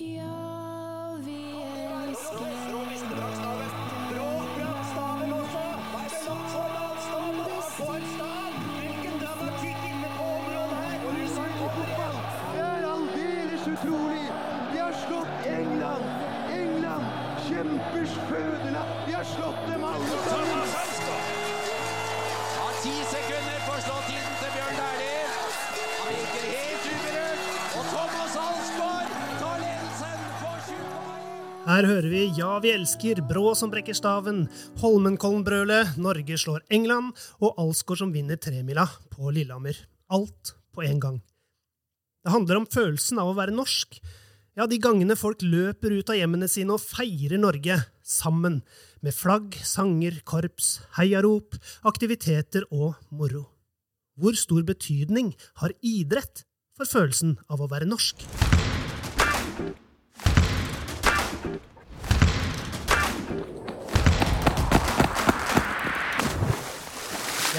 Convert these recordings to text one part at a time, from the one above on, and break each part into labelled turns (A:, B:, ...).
A: Ja, vi elsker
B: er utrolig! Vi har slått England! England! Kjempers fødeland! Vi har slått dem alle sammen!
C: Har ti sekunder på slåttiden til Bjørn Dæhlie. Han virker helt uberørt. Og Thomas Alsgaard
D: Her hører vi Ja, vi elsker, Brå som brekker staven, Holmenkollen-brølet, Norge slår England og Alsgaard som vinner tremila på Lillehammer. Alt på én gang. Det handler om følelsen av å være norsk. Ja, de gangene folk løper ut av hjemmene sine og feirer Norge, sammen, med flagg, sanger, korps, heiarop, aktiviteter og moro. Hvor stor betydning har idrett for følelsen av å være norsk?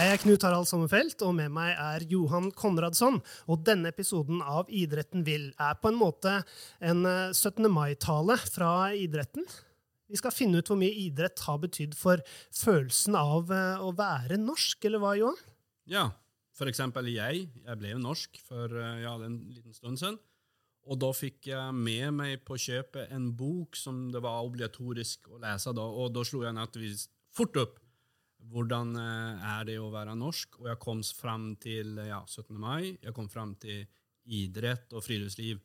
D: Jeg er Knut Harald Sommerfelt, og med meg er Johan Konradsson. Og denne episoden av Idretten vil er på en måte en eh, 17. mai-tale fra idretten. Vi skal finne ut hvor mye idrett har betydd for følelsen av eh, å være norsk, eller hva, Johan?
E: Ja, for eksempel jeg. Jeg ble jo norsk for eh, ja, en liten stund siden. Og da fikk jeg med meg på kjøpet en bok som det var obligatorisk å lese. Da, og da slo jeg naturligvis fort opp hvordan eh, er det å være norsk. Og jeg kom fram til ja, 17. mai. Jeg kom fram til idrett og friluftsliv.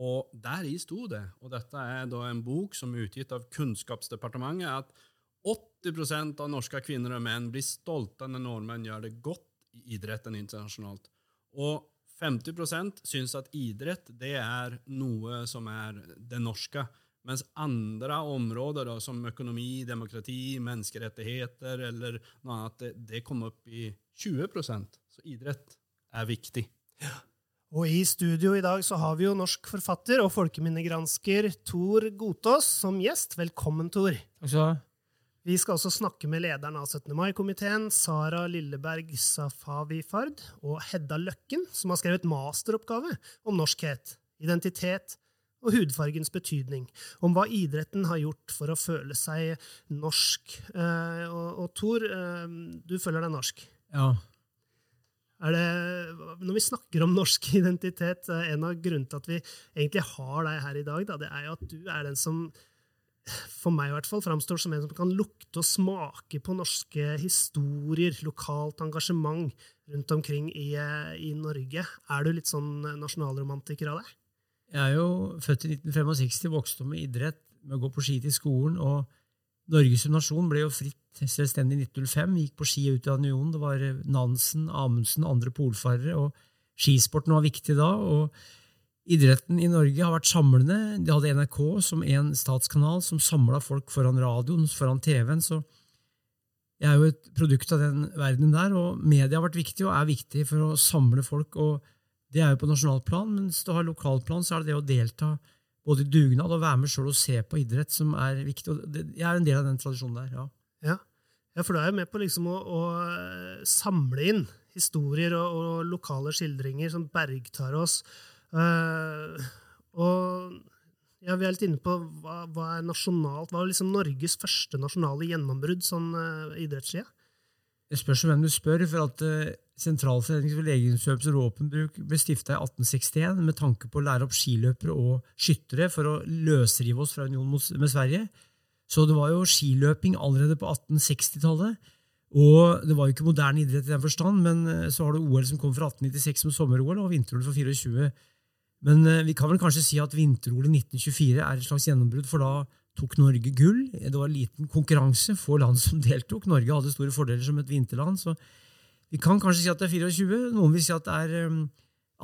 E: Og der i sto det, og dette er da en bok som er utgitt av Kunnskapsdepartementet, at 80% av norske kvinner og menn blir stolte når nordmenn gjør det godt i idretten internasjonalt. Og 50% syns at idrett det er noe som er det norske. Mens andre områder, da, som økonomi, demokrati, menneskerettigheter eller noe annet, det, det kom opp i 20% Så idrett er viktig.
D: Og i studio i dag så har vi jo norsk forfatter og folkeminnegransker Tor Gotaas som gjest. Velkommen, Tor.
F: Takk skal du ha.
D: Vi skal også snakke med lederen av 17. mai-komiteen, Sara Lilleberg Safavifard, og Hedda Løkken, som har skrevet masteroppgave om norskhet, identitet og hudfargens betydning, om hva idretten har gjort for å føle seg norsk. Eh, og, og Tor, eh, du føler deg norsk.
F: Ja.
D: Er det, når vi snakker om norsk identitet, er en av grunnene til at vi egentlig har deg her i dag, da, det er jo at du er den som for meg i hvert fall framstår som en som kan lukte og smake på norske historier, lokalt engasjement rundt omkring i, eh, i Norge. Er du litt sånn nasjonalromantiker av deg?
F: Jeg er jo født i 1965, vokste opp med idrett, med å gå på ski til skolen. og Norge som nasjon ble jo fritt selvstendig i 1905. Gikk på ski ut av unionen. Det var Nansen, Amundsen, andre polfarere. og Skisporten var viktig da. og Idretten i Norge har vært samlende. De hadde NRK som en statskanal som samla folk foran radioen, foran TV-en. så jeg er jo et produkt av den verdenen der, og media har vært viktig og er viktig for å samle folk. og Det er jo på nasjonalt plan, mens du har lokalplan, så er det det å delta både i dugnad og være med sjøl og se på idrett som er viktig. og Jeg er en del av den tradisjonen der, ja.
D: Ja, ja for du er jo med på liksom å, å eh, samle inn historier og, og lokale skildringer som bergtar oss. Eh, og ja, vi er litt inne på hva, hva er nasjonalt, hva er liksom Norges første nasjonale gjennombrudd sånn uh, idrettssida?
F: Det spørs hvem du spør, for at uh, Sentralforeningen for legemiddelkjøps- og våpenbruk ble stifta i 1861 med tanke på å lære opp skiløpere og skyttere for å løsrive oss fra unionen med Sverige. Så det var jo skiløping allerede på 1860-tallet. Og det var jo ikke moderne idrett i den forstand, men eh, så har du OL som kom fra 1896 med sommer-OL, og vinter-OL for 24. Men eh, vi kan vel kanskje si at vinter-OL i 1924 er et slags gjennombrudd, for da tok Norge gull. Det var liten konkurranse, få land som deltok. Norge hadde store fordeler som et vinterland. så vi kan kanskje si at det er 24. Noen vil si at det er um,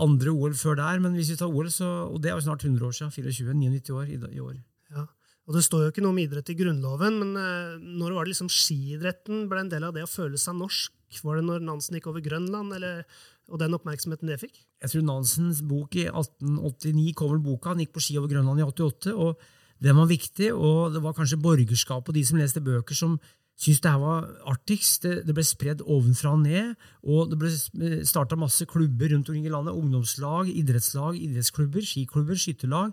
F: andre OL før der, men hvis vi tar OL, så, og det er jo snart 100 år siden, 24, 99 år i, i år.
D: Ja. Og det står jo ikke noe om idrett i Grunnloven, men eh, når var det liksom skiidretten ble en del av det å føle seg norsk? Var det når Nansen gikk over Grønland, eller, og den oppmerksomheten det fikk?
F: Jeg tror Nansens bok i 1889 kom vel boka, han gikk på ski over Grønland i 88, og den var viktig, og det var kanskje borgerskapet og de som leste bøker som syntes det her var artigst. Det ble spredd ovenfra og ned, og det ble starta masse klubber rundt omkring i landet. Ungdomslag, idrettslag, idrettsklubber, skiklubber, skytterlag.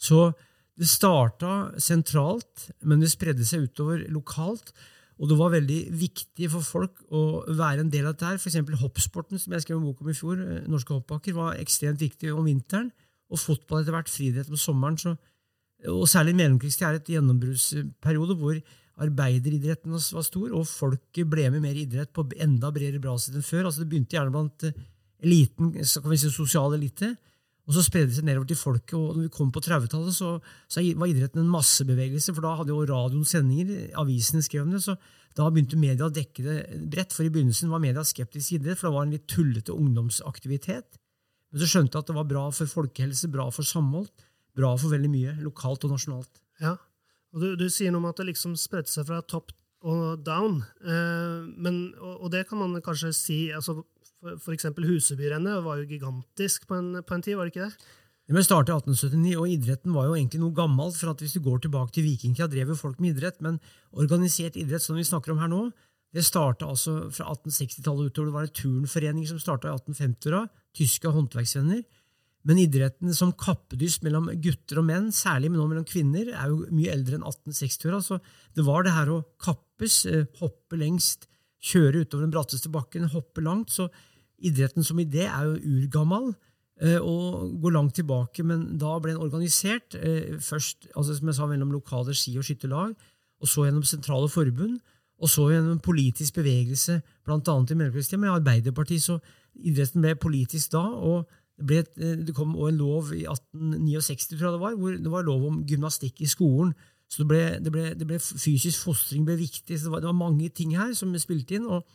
F: Så det starta sentralt, men det spredde seg utover lokalt. Og det var veldig viktig for folk å være en del av dette. her. F.eks. hoppsporten, som jeg skrev en bok om i fjor, eh, norske hoppbakker, var ekstremt viktig om vinteren. Og fotball etter hvert, friidrett om sommeren. Så, og særlig mellomkrigstid er et gjennombruddsperiode hvor arbeideridretten var stor, og folket ble med mer idrett på enda bredere basis enn før. Altså Det begynte gjerne blant eh, eliten, så kan vi si sosial elite. Og så spredde det seg nedover til folket. og når vi kom på 30-tallet, så, så var idretten en massebevegelse, for da hadde jo radioen sendinger, avisene skrev om det. så Da begynte media å dekke det bredt, for i begynnelsen var media skeptisk til idrett, for det var en litt tullete ungdomsaktivitet. Men så skjønte jeg at det var bra for folkehelse, bra for samhold, bra for veldig mye. lokalt og nasjonalt.
D: Ja, og du, du sier noe om at det liksom spredte seg fra topp og down, eh, men, og, og det kan man kanskje si altså, for, eksempel Husebyrennet var jo gigantisk på en, på en tid, var det ikke det?
F: Det ble startet i 1879, og idretten var jo egentlig noe gammelt. for at Hvis du går tilbake til vikingtida, drev jo folk med idrett, men organisert idrett som vi snakker om her nå, det starta altså fra 1860-tallet utover. Det var en turnforening som starta i 1850-åra, tyske håndverksvenner. Men idretten som kappedyst mellom gutter og menn, særlig nå mellom kvinner, er jo mye eldre enn 1860-åra. Så det var det her å kappes, eh, hoppe lengst, kjøre utover den bratteste bakken, hoppe langt. Så idretten som idé er jo urgammal eh, og går langt tilbake, men da ble den organisert eh, først altså som jeg sa, mellom lokale ski- og skytterlag, og så gjennom sentrale forbund, og så gjennom politisk bevegelse, bl.a. i mellomkrigstida med Arbeiderpartiet. Så idretten ble politisk da. og det, ble, eh, det kom også en lov i 1869 tror jeg det var, hvor det var lov om gymnastikk i skolen. Så det ble, det ble, det ble fysisk fostring ble viktig. så det var, det var mange ting her som spilte inn. og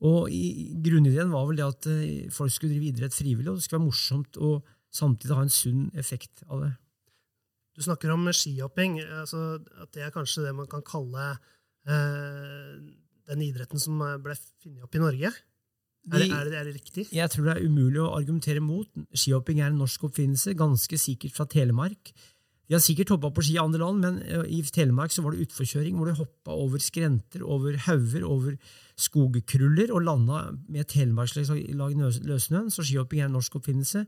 F: og i, Grunnideen var vel det at eh, folk skulle drive idrett frivillig, og det skulle være morsomt og samtidig ha en sunn effekt av det.
D: Du snakker om skihopping. Altså, at det er kanskje det man kan kalle eh, den idretten som ble funnet opp i Norge? Er det, er, det, er det, riktig?
F: Jeg tror det er umulig å argumentere mot. Skihopping er en norsk oppfinnelse, ganske sikkert fra Telemark. De har sikkert hoppa på ski i andre land, men eh, i Telemark så var det utforkjøring hvor de hoppa over skrenter, over hauger, over skogkruller og landa med telemarkslag løssnøen. Så skihopping er en norsk oppfinnelse.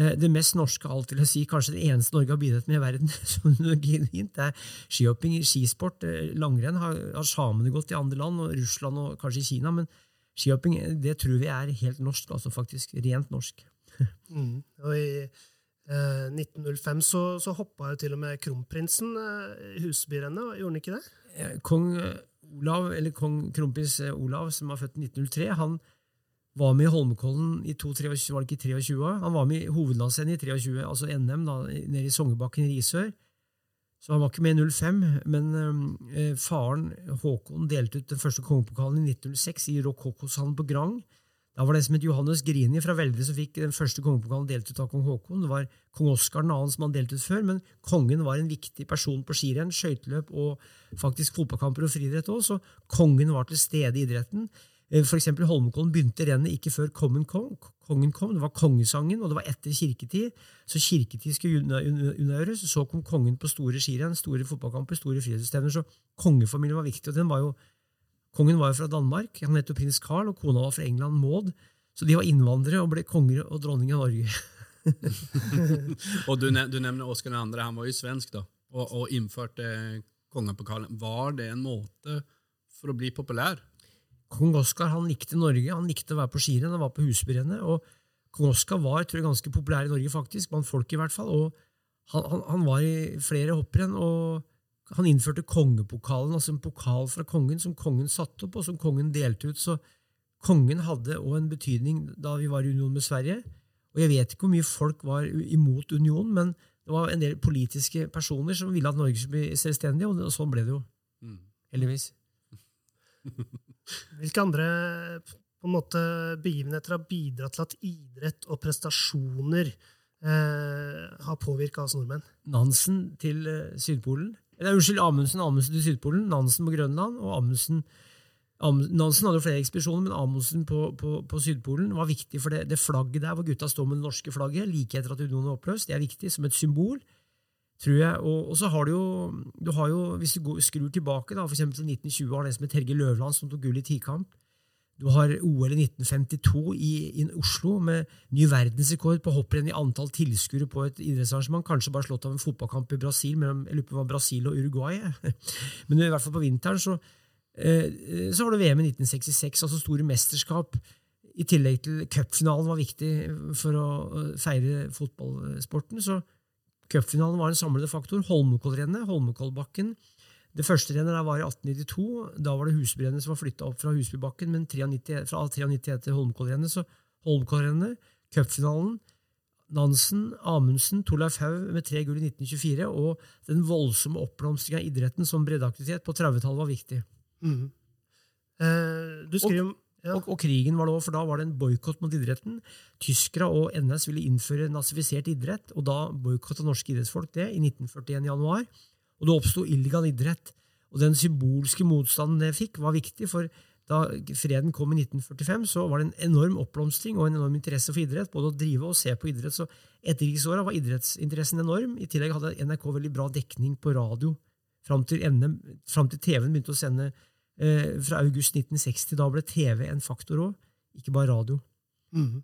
F: Eh, det mest norske av alt til å si, kanskje det eneste Norge har bidratt med i verden, som genuint, er skihopping. Skisport, eh, langrenn, har, har samene gått i andre land, og Russland og kanskje Kina. Men skihopping det tror vi er helt norsk, altså faktisk. Rent norsk.
D: Mm. Og i eh, 1905 så, så hoppa jo til og med kronprinsen i Husbyrennet, gjorde han ikke det?
F: Eh, kong Olav, eller kong kronprins eh, Olav, som var født i 1903, han var med i Holmenkollen i 23, var det ikke 23 Han var med i hovedlandsrennet i 23, altså NM, da, nede i Songebakken i Risør. Så han var ikke med i 05, men øh, faren Håkon delte ut den første kongepokalen i 1906 i Rokokoshallen på Grang. Da var det som het Johannes Grini fra Veldre som fikk den første kongepokalen delt ut av kong Haakon. Det var kong Oskar 2. som han delte ut før, men kongen var en viktig person på skirenn, skøyteløp og faktisk fotballkamper og friidrett òg, så kongen var til stede i idretten. Eh, for eksempel Holmenkollen begynte rennet ikke før kongen kom. kongen kom. Det var kongesangen, og det var etter kirketid. Så kirketid skulle unnagjøres. Så kom kongen på store skirenn, store fotballkamper, store friidrettsstevner. Så kongefamilien var viktig, og den var jo Kongen var jo fra Danmark, han het jo prins Carl, og kona var fra England, Maud. Så de var innvandrere og ble konger og dronning av Norge.
E: og du, du nevner Oskar 2., han var jo svensk, da, og, og innførte kongepokalen. Var det en måte for å bli populær?
F: Kong Oskar han likte Norge, han likte å være på skirenn, han var på Husbyrennet. og Kong Oskar var tror jeg, ganske populær i Norge, faktisk, blant folk i hvert fall. og Han, han, han var i flere hopprenn. og han innførte kongepokalen, altså en pokal fra kongen som kongen satte opp, og som kongen delte ut. Så kongen hadde òg en betydning da vi var i union med Sverige. Og jeg vet ikke hvor mye folk var imot unionen, men det var en del politiske personer som ville at Norge skulle bli selvstendig, og sånn ble det jo. Mm. Heldigvis.
D: Hvilke andre på en måte, begivenheter har bidratt til at idrett og prestasjoner eh, har påvirka oss nordmenn?
F: Nansen til eh, Sydpolen. Nei, unnskyld, Amundsen, Amundsen til Sydpolen, Nansen på Grønland. og Amundsen Nansen hadde jo flere ekspedisjoner, men Amundsen på, på, på, Sydpolen var viktig for det, det flagget der hvor gutta står med det norske flagget, like etter at unionen er oppløst. Det er viktig som et symbol, tror jeg. Og, og så har du jo, du har jo, hvis du går, skrur tilbake, da, for til 1920, har det som het Helge Løvland, som tok gull i tikamp. Du har OL i 1952 i, i Oslo med ny verdensrekord på hopprenn i antall tilskuere på et idrettsarrangement. Kanskje bare slått av en fotballkamp i Brasil mellom jeg lurer på om det var Brasil og Uruguay. Men i hvert fall på vinteren så, eh, så var det VM i 1966, altså store mesterskap. I tillegg til cupfinalen var viktig for å feire fotballsporten. Så cupfinalen var en samlende faktor. Holmenkollrennet, Holmenkollbakken, det første rennet der var i 1892. Da var det Husbyrennet som var flytta opp fra Husbybakken, men 93, fra 93 til Holmkollrennet. Så Holmkollrennet, cupfinalen, Nansen, Amundsen, Torleif Haug med tre gull i 1924, og den voldsomme oppblomstringa av idretten som breddeaktivitet på 30-tallet var viktig.
D: Mm. Eh, du skriver og, ja.
F: Og, og krigen var det òg, for da var det en boikott mot idretten. Tyskere og NS ville innføre nazifisert idrett, og da boikotta norske idrettsfolk det i 1941 i januar. Og det oppsto illegal idrett. Og den symbolske motstanden det fikk, var viktig, for da freden kom i 1945, så var det en enorm oppblomstring og en enorm interesse for idrett, både å drive og se på idrett. Så etterkrigsåra var idrettsinteressen enorm. I tillegg hadde NRK veldig bra dekning på radio fram til, til TV-en begynte å sende eh, fra august 1960. Da ble TV en faktor òg, ikke bare radio.
D: Mhm.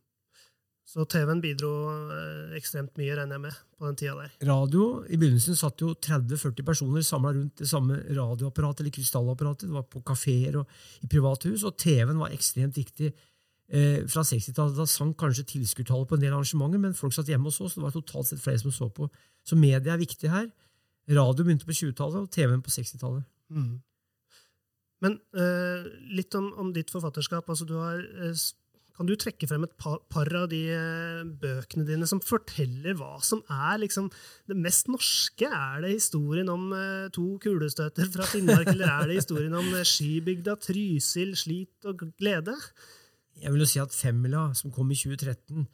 D: Så TV-en bidro eh, ekstremt mye, regner jeg med, på den tida der.
F: Radio, I begynnelsen satt jo 30-40 personer samla rundt det samme radioapparatet eller krystallapparatet. Det var på kafeer og i privathus, og TV-en var ekstremt viktig. Eh, fra 60-tallet da sank kanskje tilskuertallet på en del arrangementer, men folk satt hjemme og så, så det var totalt sett flere som så på. Så media er viktig her. Radio begynte på 20-tallet, og TV-en på 60-tallet.
D: Mm. Men eh, litt om, om, ditt forfatterskap. altså du har eh, kan du trekke frem et par, par av de eh, bøkene dine som forteller hva som er liksom det mest norske? Er det historien om eh, to kulestøter fra Finnmark, eller er det historien om skybygda, skibygda Trysil, slit og glede?
F: Jeg vil jo si at Femmila, som kom i 2013,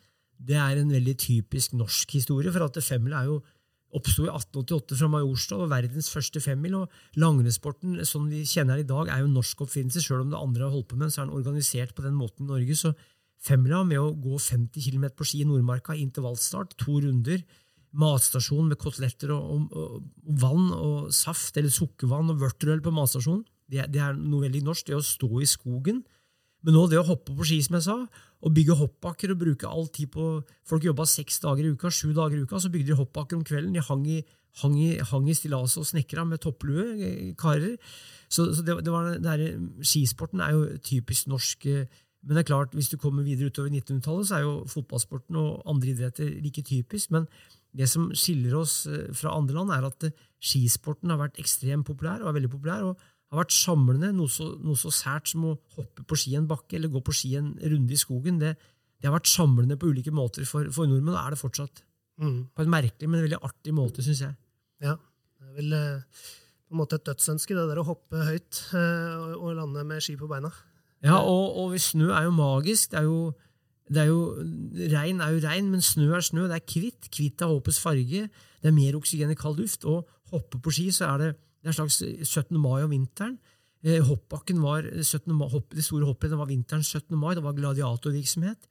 F: det er en veldig typisk norsk historie. For at Femmila er jo oppsto i 1888 fra Majorstad og verdens første femmil. og Langrennssporten som vi kjenner her i dag, er jo en norsk oppfinnelse. Selv om det andre har holdt på med så er den organisert på den måten i Norge. Så Femmila med å gå 50 km på ski i Nordmarka, intervallstart, to runder. Matstasjon med koteletter og, og, og, vann og saft, eller sukkervann og vørterøl på matstasjonen. Det, det, er noe veldig norsk, det å stå i skogen. Men nå det å hoppe på ski, som jeg sa, og bygge hoppbakker og bruke all tid på Folk jobba seks dager i uka, sju dager i uka, så bygde de hoppbakker om kvelden. De hang i, hang i, hang i stillaset og snekra med topplue, eh, karer. Så, så det, det var, det der, skisporten er jo typisk norsk. Eh, men det er klart, hvis du kommer videre utover 1900-tallet, så er jo fotballsporten og andre idretter like typisk. Men det som skiller oss eh, fra andre land, er at eh, skisporten har vært ekstremt populær, og er veldig populær, og har vært samlende. Noe så, noe så sært som å hoppe på ski en bakke eller gå på ski en runde i skogen. Det, det har vært samlende på ulike måter for, for nordmenn, og er det fortsatt. Mm. På en merkelig, men veldig artig måte, syns jeg.
D: Ja, det er vel eh, på en måte et dødsønske, det der å hoppe høyt og lande med ski på beina.
F: Ja, og, og snø er jo magisk. Det er jo, det er jo, regn er jo regn, men snø er snø. Det er hvitt. Hvitt er håpets farge. Det er mer oksygen i kald luft. Og hoppe på ski så er det, det er en slags 17. mai om vinteren. Eh, hoppbakken var 17. Mai, hopp, Det store hopprennet var vinteren 17. mai. Det var gladiatorvirksomhet.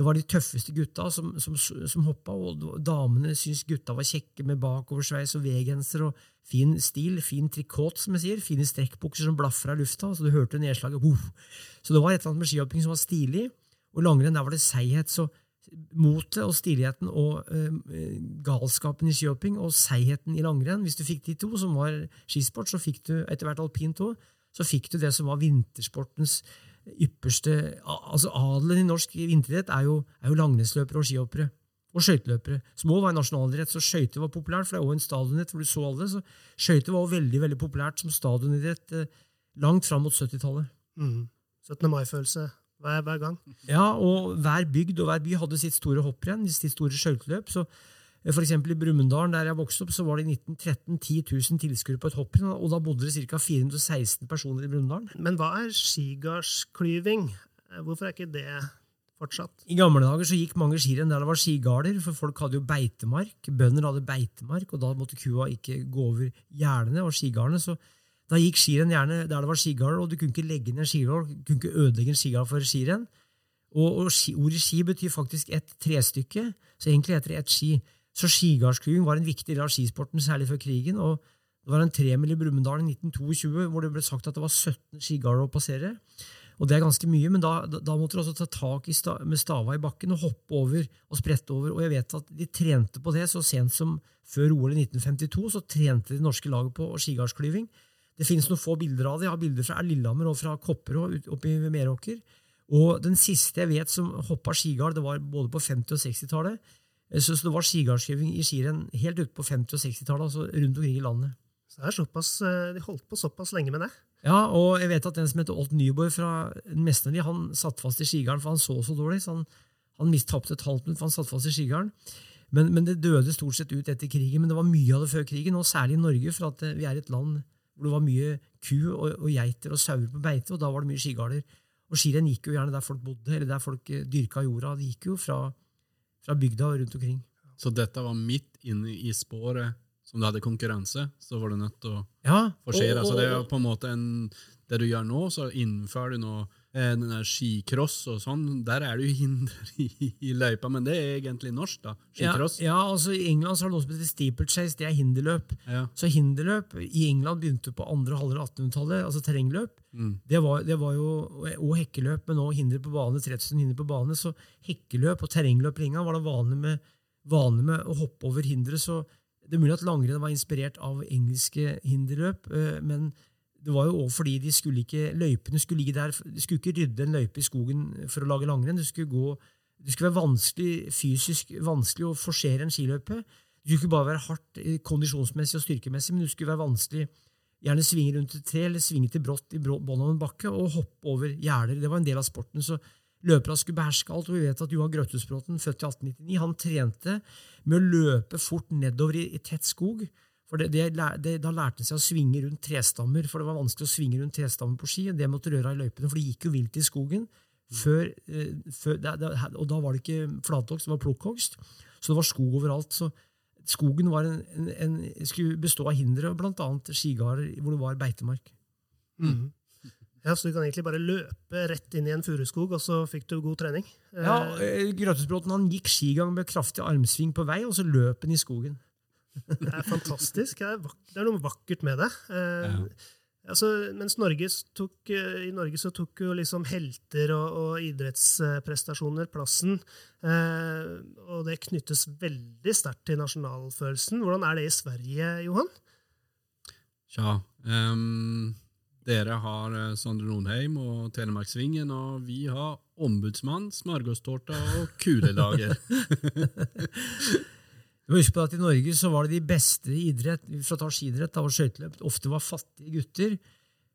F: Det var de tøffeste gutta som, som, som hoppa, og damene syntes gutta var kjekke med bakoversveis og V-genser og fin stil, fin trikot, som jeg sier, fine strekkbukser som blafra i lufta, så du hørte nedslaget. Uh. Så det var et eller annet med skihopping som var stilig, og langrenn der var det seighet. så Motet og stiligheten og uh, galskapen i skihopping og seigheten i langrenn Hvis du fikk de to, som var skisport, så fikk du etter hvert alpint òg. Så fikk du det som var vintersportens ypperste altså Adelen i norsk vinteridrett er jo, er jo langrennsløpere og skihoppere. Og skøyteløpere. Små var nasjonalidrett, så skøyter var populært, for det er også en stadionidrett hvor du så alle. så Skøyter var også veldig veldig populært som stadionidrett eh, langt fram mot 70-tallet.
D: Mm. 17. mai-følelse hver, hver, gang.
F: Ja, og hver bygd og hver by hadde sitt store hopprenn, sitt store skøyteløp. Så for eksempel I Brumunddal, der jeg vokste opp, så var det i 1913 10 000 tilskuere på et hopprenn, og da bodde det ca. 416 personer i Brumunddal.
D: Men hva er skigardsklyving? Hvorfor er ikke det fortsatt?
F: I gamle dager så gikk mange skirenn der det var skigarder, for folk hadde jo beitemark. Bønder hadde beitemark, og da måtte kua ikke gå over gjerdene og skigardene. så da gikk skirenn gjerne der det var skigarder, og du kunne ikke legge ned en skigard, du kunne ikke ødelegge en skigard for skirenn. Og, og ski, ordet ski betyr faktisk et trestykke, så egentlig heter det et ski. Så skigardsklyving var en viktig del av skisporten, særlig før krigen. og Det var en tremil i Brumunddal i 1922 hvor det ble sagt at det var 17 skigarder å passere. Og det er ganske mye, men da, da, måtte du også ta tak sta, med stava i bakken og hoppe over og sprette over. Og jeg vet at de trente på det så sent som før OL i 1952. Så trente de norske laget på skigardsklyving. Det finnes noen få bilder av det. Jeg har bilder fra Lillehammer og fra Kopperå oppe i Meråker. Og den siste jeg vet som hoppa skigard, det var både på 50- og 60-tallet. Så, syns det var skigardskiving i skirenn helt ute på 50- og 60-tallet, altså rundt omkring i landet.
D: Så det er såpass, eh, De holdt på såpass lenge med det.
F: Ja, og jeg vet at den som heter Olt Nyborg fra Mesterli, han satt fast i skigarden, for han så så dårlig. så Han, han mistapte et halvt minutt, for han satt fast i skigarden. Men, men, det døde stort sett ut etter krigen. Men det var mye av det før krigen, og særlig i Norge, for at eh, vi er et land hvor det var mye ku og, og geiter og sauer på beite, og da var det mye skigarder. Og skirenn gikk jo gjerne der folk bodde, eller der folk eh, dyrka jorda. Det gikk jo fra, fra bygda og rundt omkring.
E: Så dette var midt inne i sporet som du hadde konkurranse, så var du nødt til å
F: Ja,
E: forsere.
F: og-
E: Så det er på en måte en, det du gjør nå, så innfører du nå eh, den der skicross og sånn. Der er det jo hinder i, i løypa, men det er egentlig norsk, da.
F: ja,
E: Skicross.
F: ja, altså I England så har det noe som heter steeplechase, det er hinderløp.
E: Ja.
F: Så hinderløp i England begynte på andre halvdel av 1800-tallet, altså terrengløp.
E: Mm.
F: Det var, det var jo, Og hekkeløp, men nå hinder på bane, 3000 hinder på bane. Så hekkeløp og terrengløp i England var det vanlig med, vanlig med å hoppe over hindre. Så det er mulig at langrenn var inspirert av engelske hinderløp, eh, men det var jo også fordi de skulle ikke, løypene skulle ligge der. De skulle ikke rydde en løype i skogen for å lage langrenn. Det skulle, gå, det skulle være vanskelig, fysisk vanskelig å forsere en skiløype. Det skulle ikke bare være hardt eh, kondisjonsmessig og styrkemessig, men det skulle være vanskelig gjerne svinge rundt et tre eller svinge til brått i bånn av en bakke og hoppe over gjerder. Det var en del av sporten. så Løperne skulle beherske alt. og Vi vet at Johan Grøthusbråten, født i 1899, han trente med å løpe fort nedover i, i tett skog. For det, det, det, Da lærte han seg å svinge rundt trestammer, for det var vanskelig å svinge rundt trestammer på ski. og Det måtte røre av i løypene, for det gikk jo vilt i skogen. Før, eh, før, og da var det ikke flathogst, det var plukkhogst. Så det var skog overalt. så Skogen var en, en, en, skulle bestå av hindre, bl.a. skigarder hvor det var beitemark.
D: Ja, Så du kan egentlig bare løpe rett inn i en furuskog, og så fikk du god trening? Eh,
F: Ja, eh, Grøtesbråten han gikk skigang med kraftig armsving på vei, og så løp han i skogen.
D: Det er fantastisk. Det er, vak det er noe vakkert med det. Eh, altså, mens Norge tok, eh, I Norge så tok jo liksom helter og, og idrettsprestasjoner plassen. Eh, og det knyttes veldig sterkt til nasjonalfølelsen. Hvordan er det i Sverige, Johan?
E: Tja, um, dere har eh, Sondre Nordheim og Telemarksvingen, og vi har ombudsmann, smørgåstårta og kulelager.
F: Du må huske på at I Norge så var det de beste i idrett, for å ta skidrett da var skøyteløp, ofte var fattige gutter.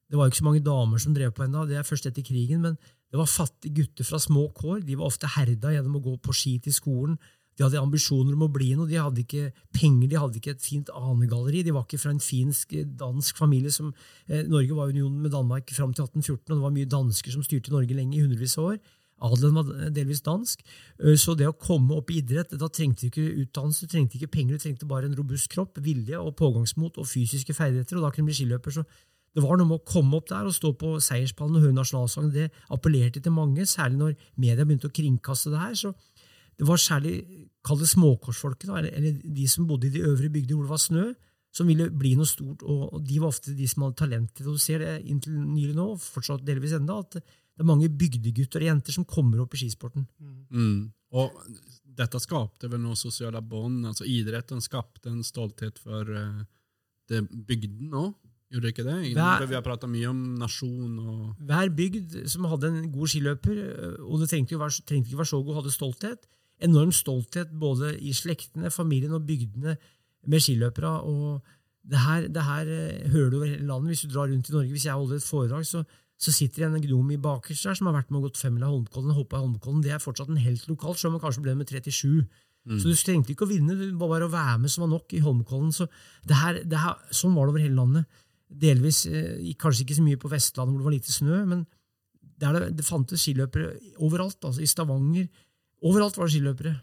F: Det var ikke så mange damer som drev på ennå, det er først etter krigen, men det var fattige gutter fra små kår. De var ofte herda gjennom å gå på ski til skolen. De hadde ambisjoner om å bli noe, de hadde ikke penger, de hadde ikke et fint anegalleri. De var ikke fra en finsk dansk familie som eh, Norge var unionen union med Danmark fram til 1814, og det var mye dansker som styrte Norge lenge, i hundrevis av år. Adelen var delvis dansk. Eh, Så det å komme opp i idrett, da trengte du ikke utdannelse, du trengte ikke penger, du trengte bare en robust kropp, vilje og pågangsmot og fysiske ferdigheter, og da kunne du bli skiløper. Så det var noe med å komme opp der og stå på seierspallen og høre nasjonalsangen. Det appellerte til mange, særlig når media begynte å kringkaste det her. så det var særlig kall det småkorsfolket, eller, de som bodde i de øvre bygder hvor det var snø, som ville bli noe stort. Og de var ofte de som hadde talent til det. Du ser det inntil nylig nå, fortsatt delvis enda, at det er mange bygdegutter og jenter som kommer opp i skisporten.
E: Mm. Og dette skapte vel noen sosiale bånd. altså Idretten skapte en stolthet for uh, det bygden òg, gjorde det ikke det? Hver, Vi har prata mye om nasjon og
F: Hver bygd som hadde en god skiløper, og det trengte, jo være, trengte ikke være så god, hadde stolthet. Enorm stolthet både i slektene, familien og bygdene med skiløpere. og det her, det her eh, hører du over hele landet. Hvis du drar rundt i Norge, hvis jeg holder et foredrag, så, så sitter det en gnom i bakerst der som har vært med og gått femmila Holmenkollen og hoppa i Holmenkollen. Det er fortsatt en helt lokalt, selv om han kanskje ble med 37. Så du trengte ikke å vinne, det var bare å være med som var nok i Holmenkollen. Så det her, det her, sånn var det over hele landet. Delvis, eh, kanskje ikke så mye på Vestlandet hvor det var lite snø, men der det, det fantes skiløpere overalt. altså I Stavanger. Overalt var det skiløpere.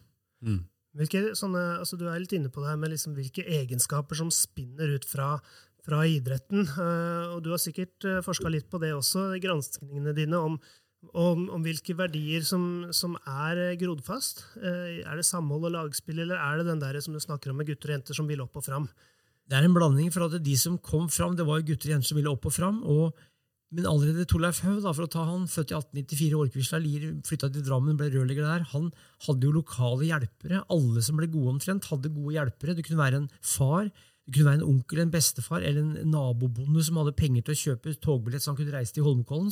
D: Hvilke, sånne, altså du er litt inne på det her med liksom hvilke egenskaper som spinner ut fra, fra idretten. eh, og du har sikkert uh, forska litt på det også, granskningene dine, om, om, om hvilke verdier som, som er eh, grodd fast. Eh, er det samhold og lagspill, eller er det den der som du snakker om med gutter og jenter som vil opp og fram?
F: Det er en blanding, for at de som kom fram, det var jo gutter og jenter som ville opp og fram. og men allerede Torleif Haug, for å ta han, født i 1894, Orkvisla Lier, flytta til Drammen, ble rørlegger der. Han hadde jo lokale hjelpere. Alle som ble gode omtrent, hadde gode hjelpere. Det kunne være en far, det kunne være en onkel, en bestefar eller en nabobonde som hadde penger til å kjøpe togbillett så han kunne reise til Holmenkollen.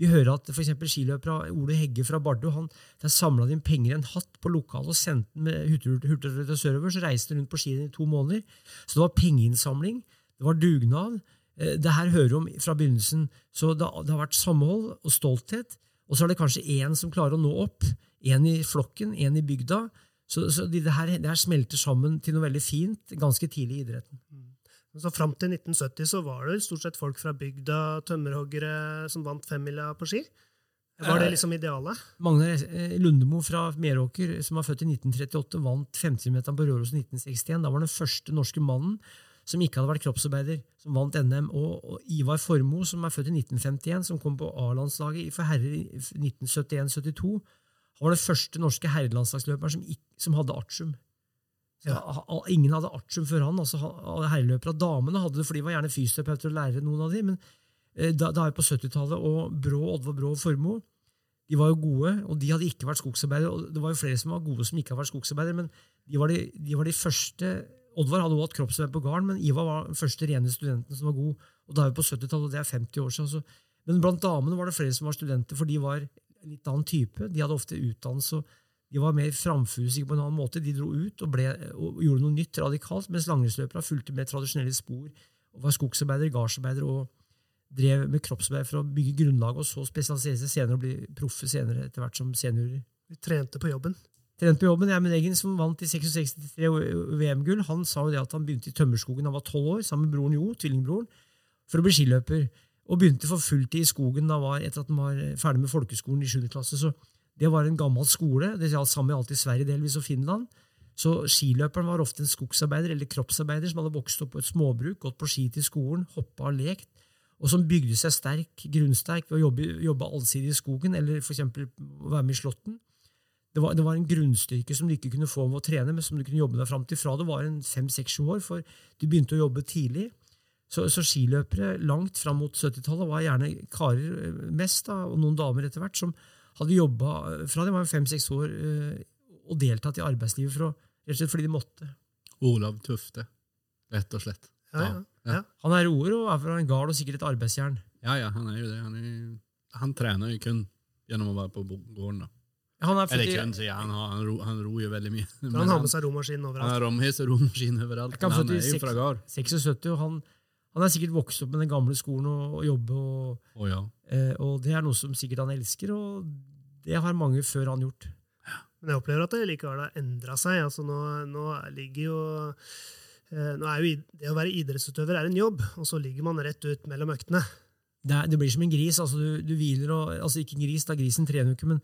F: Vi hører at eksempel skiløpere Ole Hegge fra Bardu han, der samla inn penger i en hatt på lokalet og sendte den med hurtigruta sørover. Så reiste han rundt på skirenn i to måneder. Så det var pengeinnsamling, det var dugnad. Eh, Det her hører om fra begynnelsen. Så det, det har vært samhold og stolthet. Og så er det kanskje én som klarer å nå opp. Én i flokken, én i bygda. Så, så det, her, det her smelter sammen til noe veldig fint ganske tidlig i idretten.
D: Så Fram til 1970 så var det stort sett folk fra bygda, tømmerhoggere, som vant femmila på ski. Var det liksom idealet?
F: Magnar eh, Lundemo fra Meråker, som var født i 1938, vant 50-meteren på Røros i 1961. Da var han den første norske mannen som ikke hadde vært kroppsarbeider, som vant NM. Og, og Ivar Formoe, som er født i 1951, som kom på A-landslaget for herrer i 1971-72. Han var den første norske herrelandslagsløperen som, som hadde artium. Ja. Ingen hadde artium før han. altså Herreløpere Herreløpere. Damene hadde det, for de var gjerne fysioterapeuter og lærere, noen av de, men eh, da, da er vi på 70-tallet, og Brå, Oddvar Brå og Formoe de var jo gode, og de hadde ikke vært skogsarbeidere. og Det var jo flere som var gode som ikke hadde vært skogsarbeidere, men de var de, de, var de første Oddvar hadde også hatt kroppsarbeid på gården, men Ivar var den første rene studenten som var god. og Da er vi på 70-tallet, og det er 50 år siden. Så. Men blant damene var det flere som var studenter, for de var en litt annen type. De hadde ofte utdannelse, de var mer framfusiske på en annen måte. De dro ut og, ble, og gjorde noe nytt radikalt, mens langrennsløperne fulgte med tradisjonelle spor og var skogsarbeidere, gardsarbeidere og drev med kroppsarbeid for å bygge grunnlag, og så spesialisere seg senere og bli proffe senere etter hvert som seniorer.
D: Du trente på jobben.
F: Trent på jobben. Jeg, min egen, som vant i 66-63 VM-gull, han sa jo det at han begynte i tømmerskogen da han var tolv år, sammen med broren Jo, tvillingbroren, for å bli skiløper. Og begynte for fulltid i skogen da var, etter at han var ferdig med folkeskolen i 7. klasse. Så det var en gammel skole. Det gjaldt samme alt i Sverige delvis og Finland. Så skiløperen var ofte en skogsarbeider eller kroppsarbeider som hadde vokst opp på et småbruk, gått på ski til skolen, hoppa og lekt, og som bygde seg sterk, grunnsterk ved å jobbe, jobbe allsidig i skogen, eller for eksempel være med i slåtten. Det var, det var en grunnstyrke som du ikke kunne få med å trene, men som du kunne jobbe deg fram til fra du var en fem-seks-sju år, for du begynte å jobbe tidlig. Så, så skiløpere langt fram mot 70-tallet var gjerne karer eh, mest, da, og noen damer etter hvert, som hadde jobba fra de var fem-seks år eh, og deltatt i arbeidslivet for å, rett og slett fordi de måtte.
E: Olav Tufte, rett og slett.
D: Ja, ja. ja.
F: Han er roer og er fra en gard og sikkert et arbeidsjern.
E: Ja, ja, han er jo det. Han, er, han trener jo kun gjennom å være på gården. da.
F: Han er
E: Eller kun, sier. Han, har- han, ro, han ror jo veldig mye.
D: Men han har med seg romaskin
E: han har med seg romaskin overalt. Men han er jo fra gard.
F: 76, og han, han er sikkert vokst opp med den gamle skolen og, og jobbe, og,
E: oh, ja.
F: eh, og det er noe som sikkert han elsker, og det har mange før han gjort.
D: Men jeg opplever at det likevel har endra seg. Altså nå, nå ligger jo eh, nå er jo Det å være idrettsutøver er en jobb, og så ligger man rett ut mellom øktene.
F: Det, er, det blir som en gris. altså Du, du hviler og altså Ikke en gris, da grisen trener jo ikke, men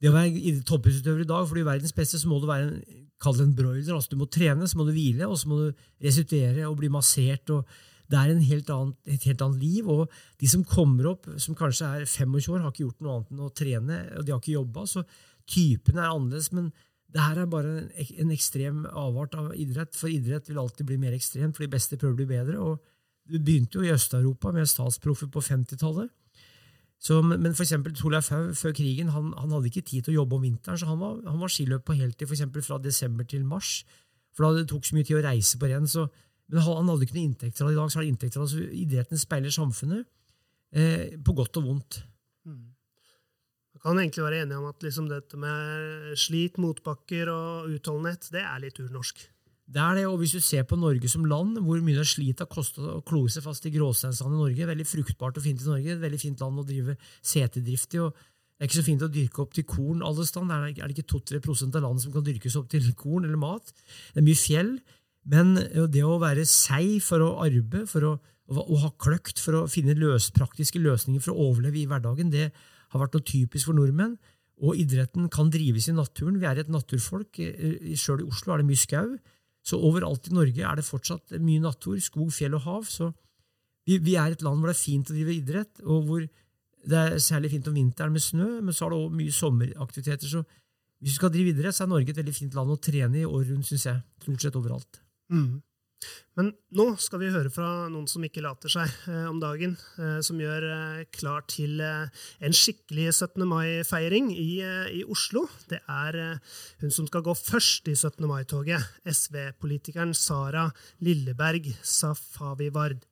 F: det å være id- toppidrettsutøver i dag, for i verdens beste, så må du være en, kall det en broiler. altså Du må trene, så må du hvile, og så må du restituere og bli massert. og Det er helt annen, et helt annet liv. og De som kommer opp, som kanskje er 25 år, har ikke gjort noe annet enn å trene, og de har ikke jobba. Så typen er annerledes. men det her er bare en, en ekstrem avart av idrett, for idrett vil alltid bli mer ekstremt, for de beste prøver å bli bedre. og Det begynte jo i Øst-Europa med statsproffer på 50-tallet. Så, men men for eksempel Torleif Haug før krigen han, han hadde ikke tid til å jobbe om vinteren, så han var, han var skiløper på heltid for eksempel fra desember til mars. For da det tok så mye tid å reise på renn. Så, men han, hadde ikke noe inntekter. I dag så er det inntekter Altså, idretten speiler samfunnet, eh, på godt og vondt.
D: Man kan egentlig være enig om at liksom dette med slit, motbakker og utholdenhet, det er litt urnorsk.
F: Det er det, og Hvis du ser på Norge som land, hvor mye det slit har kosta å kloe seg fast i gråsteinsand i Norge Veldig fruktbart og fint i Norge, et veldig fint land å drive seterdrift i. og Det er ikke så fint å dyrke opp til korn alle steder. Er det ikke 2-3% av landet som kan dyrkes opp til korn eller mat? Det er mye fjell. Men det å være seig for å arbeide, for å, å ha kløkt, for å finne løs, praktiske løsninger for å overleve i hverdagen, det har vært noe typisk for nordmenn. Og idretten kan drives i naturen. Vi er et naturfolk. Sjøl i Oslo er det mye skau. Så overalt i Norge er det fortsatt mye natur, skog, fjell og hav. Så vi, vi er et land hvor det er fint å drive idrett, og hvor det er særlig fint om vinteren med snø, men så er det også mye sommeraktiviteter. Så hvis du skal drive idrett, så er Norge et veldig fint land å trene i året rundt, syns jeg. Stort sett overalt.
D: Mm. Men nå skal vi høre fra noen som ikke later seg eh, om dagen, eh, som gjør eh, klar til en skikkelig 17. mai-feiring i, i Oslo. Det er hun som skal gå først i 17. mai-toget, SV-politikeren Sara Lilleberg Safavivard.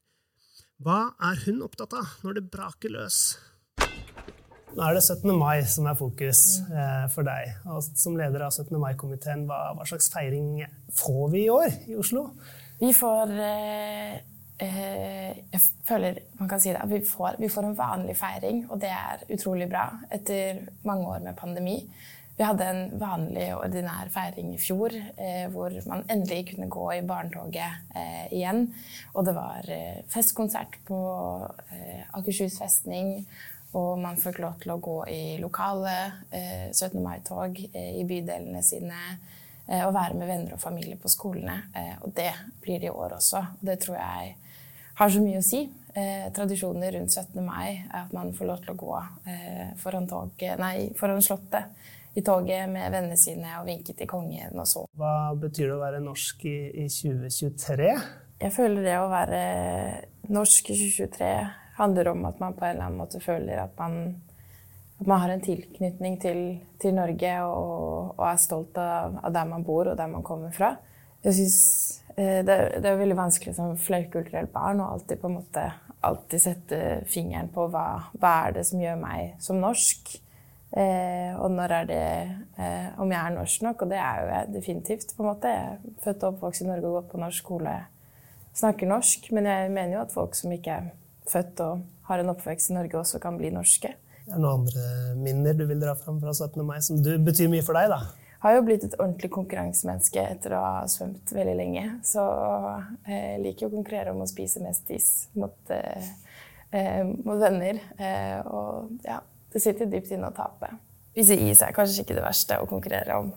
D: Hva er hun opptatt av når det braker løs? Nå er det 17. mai som er fokus eh, for deg. Og som leder av 17. mai-komiteen, hva, hva slags feiring får vi i år i Oslo?
G: Vi får eh, eh, Jeg føler man kan si det. Vi får, vi får en vanlig feiring, og det er utrolig bra etter mange år med pandemi. Vi hadde en vanlig, ordinær feiring i fjor, eh, hvor man endelig kunne gå i barnetoget eh, igjen. Og det var festkonsert på Akershus festning. Og man fikk lov til å gå i lokale eh, 17. mai-tog eh, i bydelene sine. Eh, og være med venner og familie på skolene. Eh, og det blir det i år også. Og det tror jeg har så mye å si. Eh, tradisjoner rundt 17. mai er at man får lov til å gå eh, foran, toget, nei, foran Slottet i toget med vennene sine og vinke til kongen og så.
D: Hva betyr det å være norsk i, i 2023?
G: Jeg føler det å være norsk i 2023 handler om at man på en eller annen måte føler at man, at man har en tilknytning til, til Norge og, og, er stolt av, av, der man bor og der man kommer fra. Jeg synes eh, det, det, er veldig vanskelig som flerkulturelt barn å alltid, måte, alltid sette fingeren på hva, hva er det som gjør meg som norsk. Eh, og når er det eh, Om jeg er norsk nok, og det er jo jeg definitivt. på en måte. Jeg er født og oppvokst i Norge og gått på norsk skole. Snakker norsk, men jeg mener jo at folk som ikke er født og har en oppvekst i Norge, også kan bli norske.
D: Er det noen andre minner du vil dra fram fra 17. mai som du, betyr mye for deg? da?
G: Jeg har jo blitt et ordentlig konkurransemenneske etter å ha svømt veldig lenge. Så jeg liker å konkurrere om å spise mest is mot, eh, eh, mot venner. Eh, og ja, det sitter dypt inne å tape. Spise is er kanskje ikke det verste å konkurrere om.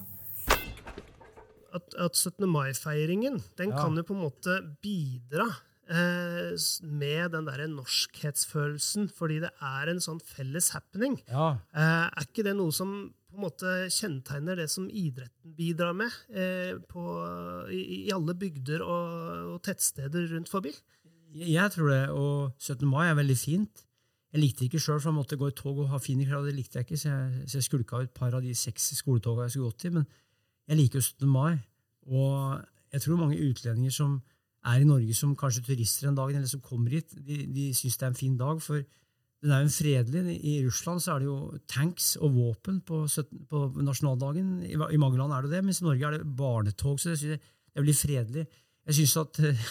D: At, at 17. mai-feiringen den
F: Ja.
D: kan jo på en måte bidra eh, med den derre norskhetsfølelsen, fordi det er en sånn felles happening.
F: Ja,
D: Eh, er ikke det noe som på en måte kjennetegner det som idretten bidrar med eh, på, i, i alle bygder og, og tettsteder rundt forbi?
F: Jeg tror det, og 17. mai er veldig fint. Jeg likte det ikke sjøl, for jeg måtte gå i tog og ha fine klær. og Det likte jeg ikke, så jeg, så jeg skulka ut et par av de seks skoletogene jeg skulle gått i. Men jeg liker jo 17. mai. Og jeg tror mange utlendinger som er i Norge som kanskje turister en dag, eller som kommer hit, de, de syns det er en fin dag. For den er jo en fredelig. I Russland så er det jo tanks og våpen på, 17, på nasjonaldagen. I, I mange land er det det, mens i Norge er det barnetog. Så det, synes jeg, det er veldig fredelig. Jeg synes at eh,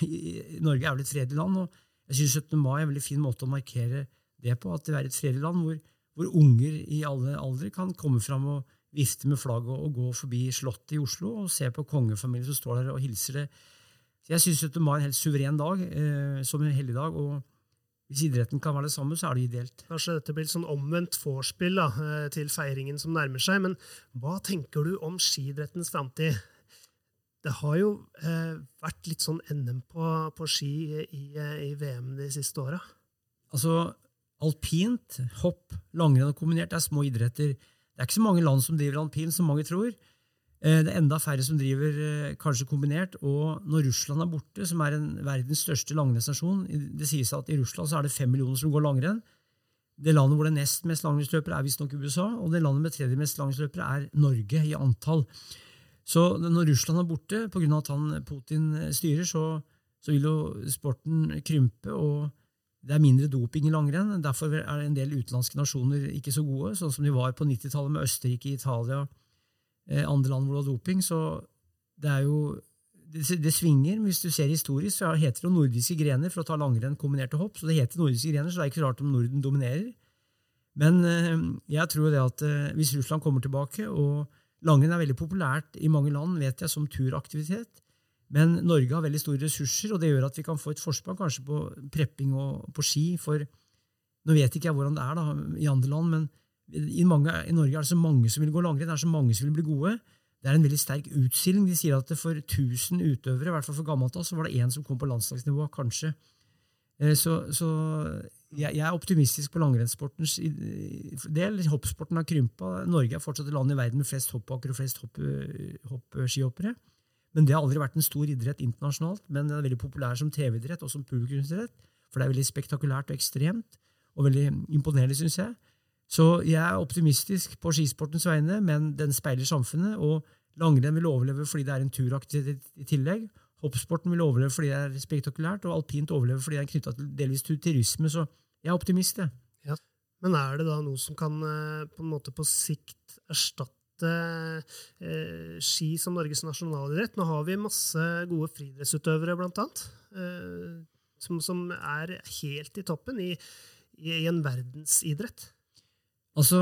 F: Norge er vel et fredelig land, og jeg synes 17. mai er en veldig fin måte å markere det på. At det er et fredelig land hvor, hvor unger i alle aldre kan komme fram og vifte med flagget og gå forbi Slottet i Oslo og se på kongefamilien som står der og hilser det. Så jeg 17. mai er en helt suveren dag, eh, som en helligdag. og hvis idretten kan være det samme, så er det ideelt.
D: Kanskje dette blir et sånn omvendt vorspiel eh, til feiringen som nærmer seg, men hva tenker du om skiidrettens framtid? Det har jo eh, vært litt sånn NM på, på ski i, i VM de siste åra.
F: Altså, alpint, hopp, langrenn og kombinert er små idretter. Det er ikke så mange land som driver alpint, som mange tror. Eh, Det er enda færre som driver eh, kanskje kombinert. Og når Russland er borte, som er en verdens største langrennsnasjon Det sies at i Russland så er det fem millioner som går langrenn. Det landet hvor det er nest mest langrennsløpere, er visstnok USA. Og det landet med tredje mest langrennsløpere er Norge i antall. Så når Russland er borte, pga. at han, Putin styrer, så, så vil jo sporten krympe. og det er mindre doping i langrenn. Derfor er en del utenlandske nasjoner ikke så gode, sånn som de var på 90-tallet med Østerrike, Italia, eh, andre land hvor det var doping. Så det er jo det, det svinger. Hvis du ser historisk, så heter det jo nordiske grener for å ta langrenn kombinerte hopp. Så det heter nordiske grener, så det er ikke så rart om Norden dominerer. Men eh, jeg tror det at eh, hvis Russland kommer tilbake, og langrenn er veldig populært i mange land, vet jeg, som turaktivitet, men Norge har veldig store ressurser, og det gjør at vi kan få et forsprang kanskje på prepping og på ski. For nå vet ikke jeg hvordan det er da, i andre land, men i, mange, i Norge er det så mange som vil gå langrenn, det er så mange som vil bli gode. Det er en veldig sterk utstilling. De sier at det for 1000 utøvere, i hvert fall for gammelt av, så var det én som kom på landslagsnivå, kanskje. Eh, Så, så jeg, jeg er optimistisk på langrennssportens del. Hoppsporten har krympa. Norge er fortsatt et land i verden med flest hoppbakker og flest hopp, hoppskihoppere. Men det har aldri vært en stor idrett internasjonalt, men den er veldig populær som TV-idrett og som publikumsidrett. For det er veldig spektakulært og ekstremt, og veldig imponerende, syns jeg. Så jeg er optimistisk på skisportens vegne, men den speiler samfunnet. Og langrenn vil overleve fordi det er en turaktivitet i tillegg. Hoppsporten vil overleve fordi det er spektakulært, og alpint overlever fordi det er knytta delvis til turisme. Så jeg er optimist, jeg.
D: Men er det da noe som kan eh, på en måte på sikt erstatte eh, ski som Norges nasjonalidrett? Nå har vi masse gode friidrettsutøvere, blant annet, eh, som, som er helt i toppen i, i en verdensidrett.
F: Altså,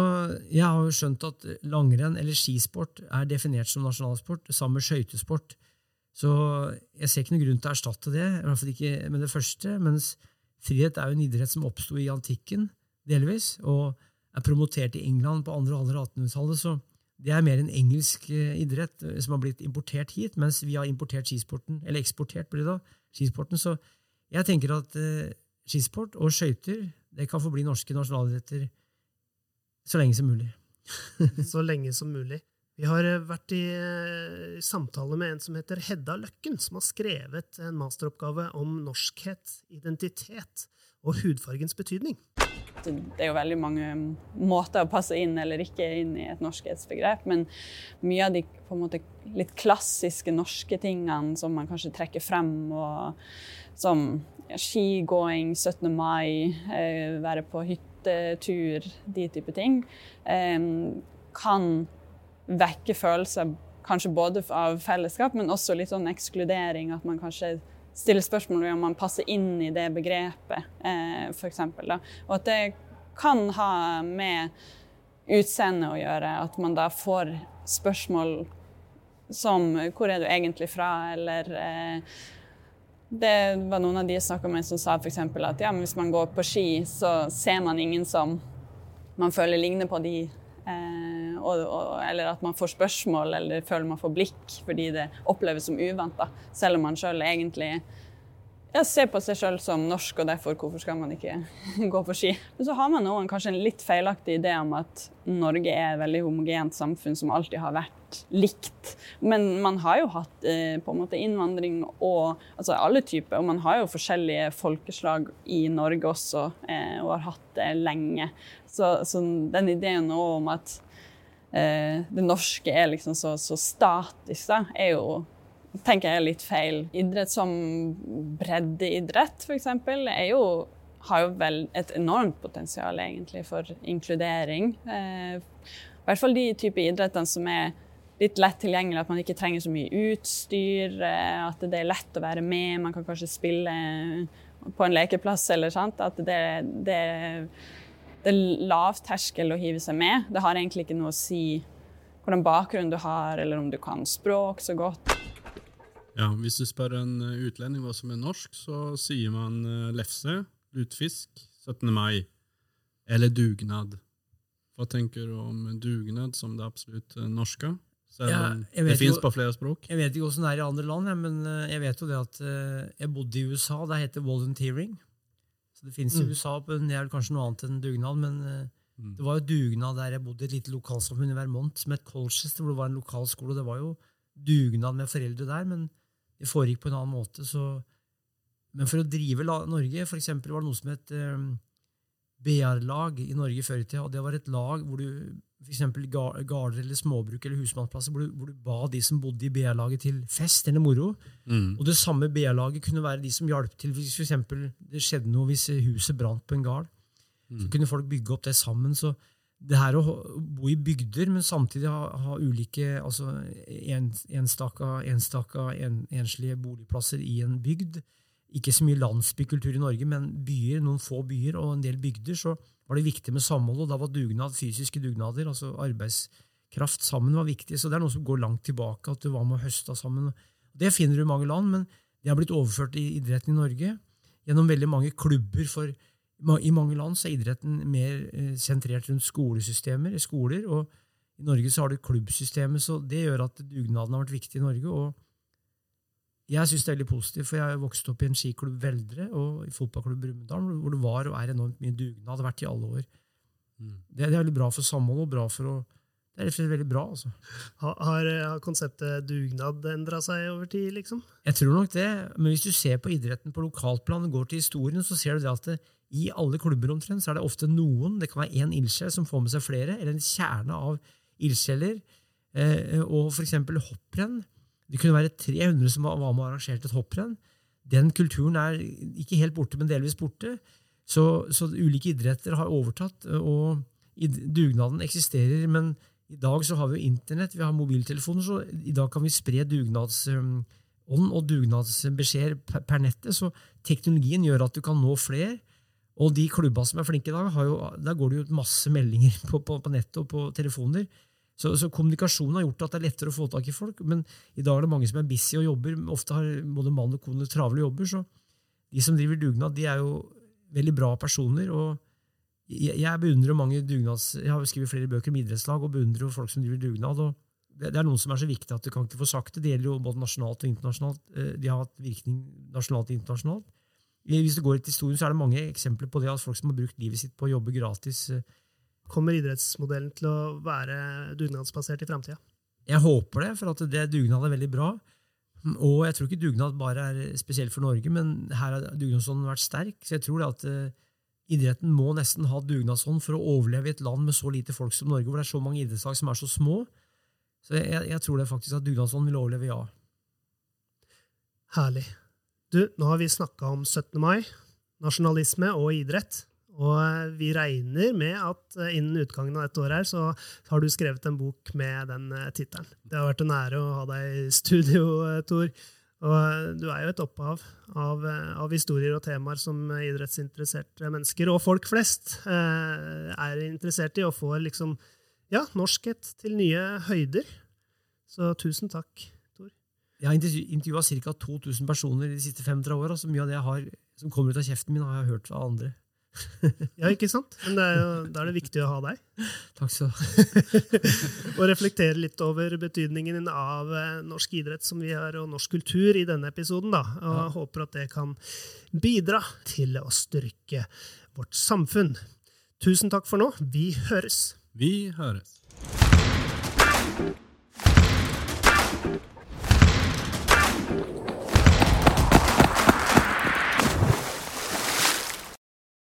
F: Jeg har jo skjønt at langrenn eller skisport er definert som nasjonalsport, sammen med skøytesport. Så jeg ser ikke noen grunn til å erstatte det, i hvert fall ikke med det første. Mens frihet er jo en idrett som oppsto i antikken, delvis, og er promotert i England på andre halvdel av 1800-tallet. Så det er mer en engelsk eh, idrett eh, som har blitt importert hit, mens vi har importert skisporten, eller eksportert blir det da, skisporten. Så jeg tenker at eh, skisport og skøyter det kan få bli norske nasjonalidretter så lenge som mulig.
D: så lenge som mulig. Vi har eh, vært i eh, samtale med en som heter Hedda Løkken, som har skrevet en masteroppgave om norskhet, identitet og hudfargens betydning.
H: Det er jo veldig mange måter å passe inn eller ikke inn i et norskhetsbegrep, men mye av de på en måte litt klassiske norske tingene som man kanskje trekker frem, og som ja, skigåing, 17. mai, eh, være på hyttetur, de type ting, eh, kan vekke følelser kanskje både av fellesskap, men også litt sånn ekskludering. At man kanskje stiller spørsmål ved om man passer inn i det begrepet, eh, f.eks. Og at det kan ha med utseende å gjøre. At man da får spørsmål som 'Hvor er du egentlig fra?' eller eh, Det var noen av de jeg snakka med, som sa f.eks. at ja, hvis man går på ski, så ser man ingen som man føler ligner på de Eh, og, og, eller at man får spørsmål eller føler man får blikk fordi det oppleves som uvant. Selv om man sjøl egentlig ja, ser på seg sjøl som norsk, og derfor hvorfor skal man ikke gå på ski? Men så har man noen kanskje en litt feilaktig idé om at Norge er et veldig homogent samfunn som alltid har vært likt. Men man har jo hatt eh, på en måte innvandring og altså alle typer, og man har jo forskjellige folkeslag i Norge også, eh, og har hatt det lenge. Så, så den ideen om at eh, det norske er liksom så, så statisk, da, er jo tenker jeg er litt feil. Idrett som breddeidrett, f.eks., har jo vel et enormt potensial egentlig for inkludering. Eh, I hvert fall de type idrettene som er litt lett tilgjengelig, at man ikke trenger så mye utstyr, eh, at det er lett å være med, man kan kanskje spille på en lekeplass eller sant. At det, det det er lav terskel å hive seg med. Det har egentlig ikke noe å si hvordan bakgrunn du har, eller om du kan språk så godt.
E: Ja, Hvis du spør en eh, utlending hva som er norsk, så sier man eh, lefse, lutefisk, 17. mai eller dugnad. Hva tenker du om dugnad som det absolutt eh, norske? Ja, det fins på flere språk?
F: Jeg vet ikke hvordan det er i andre land, men jeg vet jo det at jeg bodde i USA. Det heter volunteering. Så det fins i mm. USA, men det er kanskje noe annet enn dugnad. Men mm. det var jo dugnad der jeg bodde i et lite lokalsamfunn i Vermont som het Colchester, hvor det var en lokalskole. Det var jo dugnad med foreldre der, men det foregikk på en annen måte. Så, men for å drive Norge for eksempel, var det noe som het um, BR-lag i Norge før i tida. og Det var et lag hvor du f.eks. gårder eller småbruk eller husmannsplasser, hvor du, hvor du, ba de som bodde i BR-laget til fest eller moro. Mm. Og det samme BR-laget kunne være de som hjalp til hvis for eksempel, det skjedde noe hvis huset brant på en gard. Mm. Så kunne folk bygge opp det sammen. så det her å bo i bygder, men samtidig ha, ha ulike altså en, enstaka, enstaka en, enslige boligplasser i en bygd. Ikke så mye landsbykultur i Norge, men byer, noen få byer og en del bygder. så var det viktig med samhold, og da var dugnad, fysiske dugnader, altså arbeidskraft sammen, var viktig. Så det er noe som går langt tilbake, at du var med og høsta sammen. Det finner du i mange land, men det har blitt overført i idretten i Norge gjennom veldig mange klubber. for I mange land så er idretten mer eh, sentrert rundt skolesystemer, skoler, og i Norge så har du klubbsystemet, så det gjør at dugnaden har vært viktig i Norge. og jeg syns det er veldig positivt, for jeg vokste opp i en skiklubb Veldre og i fotballklubb Brumunddal, hvor det var og er enormt mye dugnad. Det har vært i alle år. Mm. Det, det, er veldig bra for samhold og bra for å Det er rett og slett veldig bra. altså.
D: Har, har har konseptet dugnad endra seg over tid, liksom?
F: Jeg tror nok det, men hvis du ser på idretten på lokalplan, og går til historien, så ser du det at det, i alle klubber omtrent, så er det ofte noen, det kan være én ildsjel som får med seg flere, eller en kjerne av ildsjeler. Eh, og for eksempel hopprenn. Det kunne være 300 som var med og arrangerte et hopprenn. Den kulturen er ikke helt borte, men delvis borte. Så, så ulike idretter har overtatt, og dugnaden eksisterer. Men i dag så har vi jo internett, vi har mobiltelefoner, så i dag kan vi spre dugnadsånd og dugnadsbeskjeder per nettet. Så teknologien gjør at du kan nå flere. Og de klubba som er flinke i dag, jo, der går det jo masse meldinger på, på, på nettet og på telefoner. Så, så kommunikasjonen har gjort at det er lettere å få tak i folk. Men i dag er det mange som er busy og jobber. Ofte har både mann og kone travle jobber. Så de som driver dugnad, de er jo veldig bra personer. og jeg, beundrer mange dugnads... Jeg har skrevet flere bøker om idrettslag og beundrer jo folk som driver dugnad. og det, det er noen som er så viktig at du kan ikke få sagt det. Det gjelder jo både nasjonalt og internasjonalt. Eh, De har hatt virkning nasjonalt og internasjonalt. Hvis du går til historien, så er det mange eksempler på det at folk som har brukt livet sitt på å jobbe gratis. eh,
D: Kommer idrettsmodellen til å være dugnadsbasert i framtida?
F: Jeg håper det, for at det dugnad er veldig bra. Og jeg tror ikke dugnad bare er spesielt for Norge, men her har dugnadsånden vært sterk. Så jeg tror det at eh, idretten må nesten ha dugnadsånd for å overleve i et land med så lite folk som Norge, hvor det er så mange idrettslag som er så små. Så jeg, jeg tror det faktisk at dugnadsånden vil overleve, ja.
D: Herlig. Du, nå har vi snakka om 17. mai, nasjonalisme og idrett. Og eh, vi regner med at eh, innen utgangen av dette året her, så har du skrevet en bok med den eh, tittelen. Det har vært en ære å ha deg i studio, Tor. Og du er jo et opphav av, av historier og temaer som idrettsinteresserte mennesker, og folk flest, er interessert i, og får liksom ja, norskhet til nye høyder. Så tusen takk.
F: Jeg har intervjua ca. 2000 personer de siste 35 åra, så mye av det jeg har, som kommer ut av kjeften min, har jeg hørt fra andre.
D: Ja, ikke sant? Men det er jo, da er det viktig å ha deg.
F: Takk skal du ha.
D: og reflektere litt over betydningen av eh, norsk idrett som vi har, og norsk kultur i denne episoden. Da. Og ja. håper at det kan bidra til å styrke vårt samfunn. Tusen takk for nå. Vi høres.
E: Vi høres.